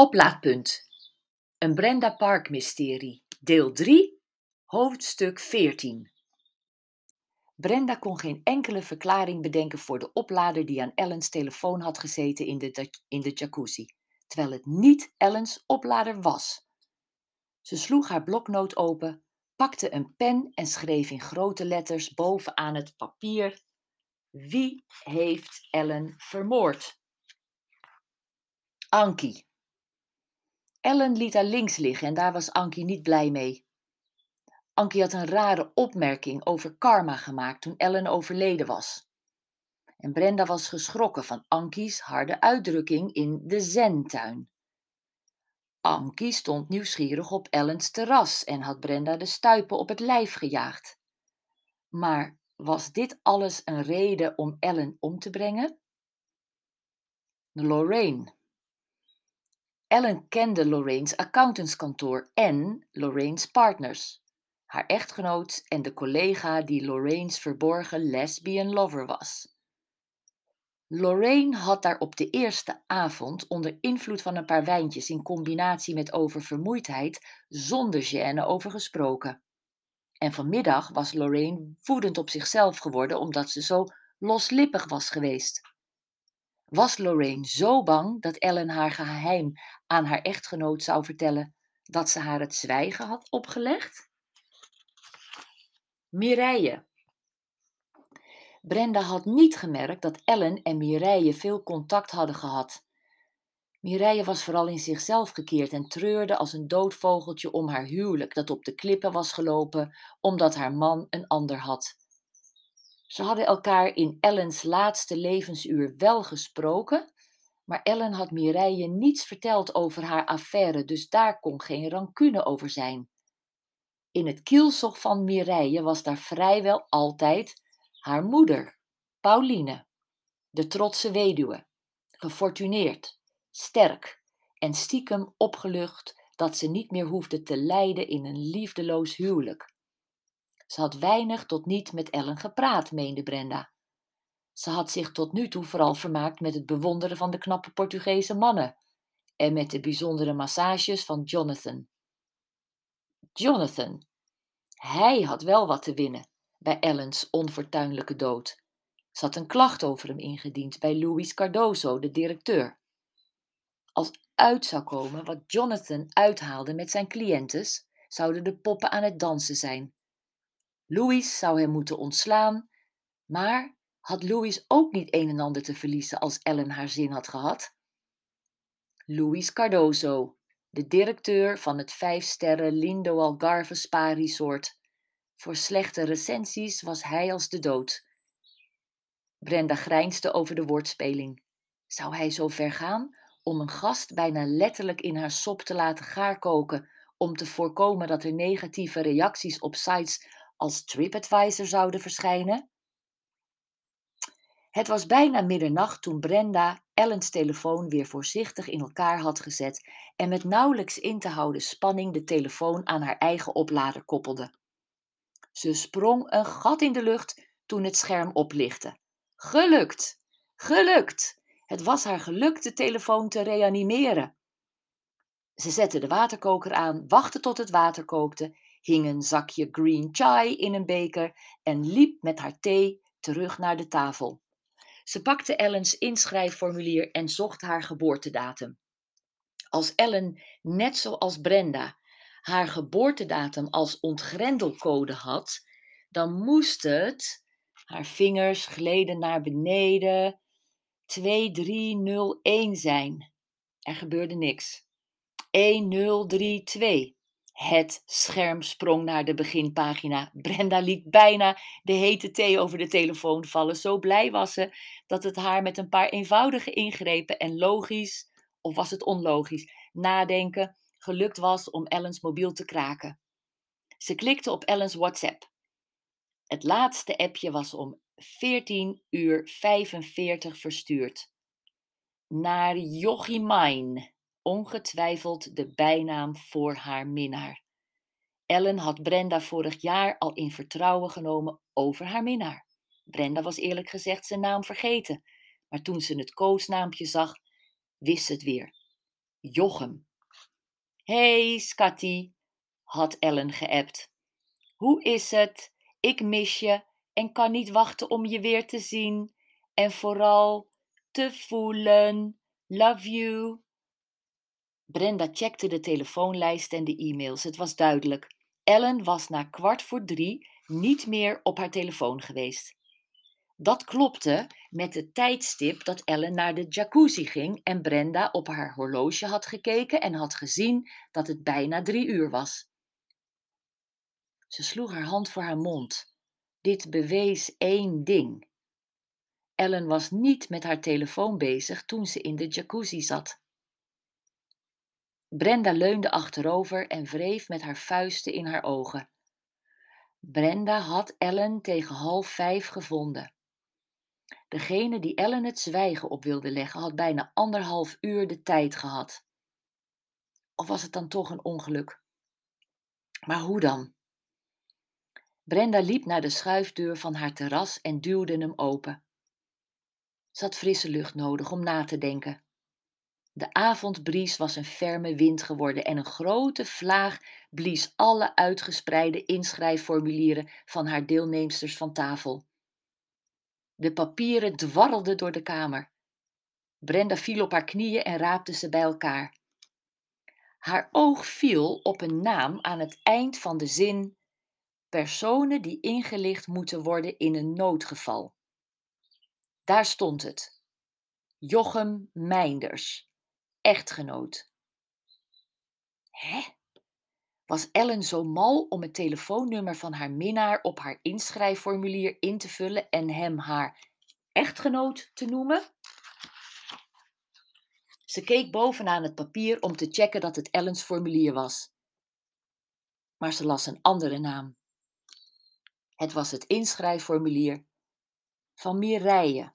Oplaadpunt. Een Brenda Park mysterie. Deel 3, hoofdstuk 14. Brenda kon geen enkele verklaring bedenken voor de oplader die aan Ellens telefoon had gezeten in de, in de jacuzzi, terwijl het niet Ellens oplader was. Ze sloeg haar bloknoot open, pakte een pen en schreef in grote letters bovenaan het papier: Wie heeft Ellen vermoord? Ankie. Ellen liet haar links liggen en daar was Ankie niet blij mee. Ankie had een rare opmerking over karma gemaakt toen Ellen overleden was. En Brenda was geschrokken van Ankie's harde uitdrukking in de zentuin. Ankie stond nieuwsgierig op Ellens terras en had Brenda de stuipen op het lijf gejaagd. Maar was dit alles een reden om Ellen om te brengen? Lorraine. Ellen kende Lorraine's accountantskantoor en Lorraine's partners, haar echtgenoot en de collega die Lorraine's verborgen lesbian lover was. Lorraine had daar op de eerste avond onder invloed van een paar wijntjes in combinatie met oververmoeidheid zonder gêne over gesproken. En vanmiddag was Lorraine woedend op zichzelf geworden omdat ze zo loslippig was geweest. Was Lorraine zo bang dat Ellen haar geheim aan haar echtgenoot zou vertellen dat ze haar het zwijgen had opgelegd? Mireille. Brenda had niet gemerkt dat Ellen en Mireille veel contact hadden gehad. Mireille was vooral in zichzelf gekeerd en treurde als een dood vogeltje om haar huwelijk dat op de klippen was gelopen omdat haar man een ander had. Ze hadden elkaar in Ellens laatste levensuur wel gesproken, maar Ellen had Mireille niets verteld over haar affaire, dus daar kon geen rancune over zijn. In het kielzog van Mireille was daar vrijwel altijd haar moeder, Pauline, de trotse weduwe, gefortuneerd, sterk en stiekem opgelucht dat ze niet meer hoefde te lijden in een liefdeloos huwelijk. Ze had weinig tot niet met Ellen gepraat, meende Brenda. Ze had zich tot nu toe vooral vermaakt met het bewonderen van de knappe Portugese mannen en met de bijzondere massages van Jonathan. Jonathan. Hij had wel wat te winnen bij Ellens onfortuinlijke dood. Ze had een klacht over hem ingediend bij Louis Cardozo, de directeur. Als uit zou komen wat Jonathan uithaalde met zijn cliëntes, zouden de poppen aan het dansen zijn Louis zou hem moeten ontslaan, maar had Louis ook niet een en ander te verliezen als Ellen haar zin had gehad? Louis Cardozo, de directeur van het vijfsterren Lindo Algarve Spa Resort. Voor slechte recensies was hij als de dood. Brenda grijnsde over de woordspeling. Zou hij zo ver gaan om een gast bijna letterlijk in haar sop te laten gaarkoken om te voorkomen dat er negatieve reacties op sites als TripAdvisor zouden verschijnen? Het was bijna middernacht toen Brenda Ellens telefoon weer voorzichtig in elkaar had gezet en met nauwelijks in te houden spanning de telefoon aan haar eigen oplader koppelde. Ze sprong een gat in de lucht toen het scherm oplichtte. Gelukt! Gelukt! Het was haar gelukt de telefoon te reanimeren. Ze zette de waterkoker aan, wachtte tot het water kookte hing een zakje green chai in een beker en liep met haar thee terug naar de tafel. Ze pakte Ellens inschrijfformulier en zocht haar geboortedatum. Als Ellen, net zoals Brenda, haar geboortedatum als ontgrendelcode had, dan moest het, haar vingers gleden naar beneden, 2301 zijn. Er gebeurde niks. 1032. Het scherm sprong naar de beginpagina. Brenda liet bijna de hete thee over de telefoon vallen. Zo blij was ze dat het haar met een paar eenvoudige ingrepen en logisch, of was het onlogisch, nadenken gelukt was om Ellens mobiel te kraken. Ze klikte op Ellens WhatsApp. Het laatste appje was om 14 uur 45 verstuurd. Naar Jochie ongetwijfeld de bijnaam voor haar minnaar. Ellen had Brenda vorig jaar al in vertrouwen genomen over haar minnaar. Brenda was eerlijk gezegd zijn naam vergeten, maar toen ze het koosnaampje zag, wist ze het weer. Jochem. Hey, Scatty, had Ellen geappt. Hoe is het? Ik mis je en kan niet wachten om je weer te zien. En vooral te voelen. Love you. Brenda checkte de telefoonlijst en de e-mails. Het was duidelijk. Ellen was na kwart voor drie niet meer op haar telefoon geweest. Dat klopte met het tijdstip dat Ellen naar de jacuzzi ging en Brenda op haar horloge had gekeken en had gezien dat het bijna drie uur was. Ze sloeg haar hand voor haar mond. Dit bewees één ding. Ellen was niet met haar telefoon bezig toen ze in de jacuzzi zat. Brenda leunde achterover en wreef met haar vuisten in haar ogen. Brenda had Ellen tegen half vijf gevonden. Degene die Ellen het zwijgen op wilde leggen, had bijna anderhalf uur de tijd gehad. Of was het dan toch een ongeluk? Maar hoe dan? Brenda liep naar de schuifdeur van haar terras en duwde hem open. Ze had frisse lucht nodig om na te denken. De avondbries was een ferme wind geworden en een grote vlaag blies alle uitgespreide inschrijfformulieren van haar deelnemsters van tafel. De papieren dwarrelden door de kamer. Brenda viel op haar knieën en raapte ze bij elkaar. Haar oog viel op een naam aan het eind van de zin personen die ingelicht moeten worden in een noodgeval. Daar stond het. Jochem Meinders, echtgenoot. Hè? Was Ellen zo mal om het telefoonnummer van haar minnaar op haar inschrijfformulier in te vullen en hem haar echtgenoot te noemen? Ze keek bovenaan het papier om te checken dat het Ellens formulier was. Maar ze las een andere naam. Het was het inschrijfformulier van Mireille.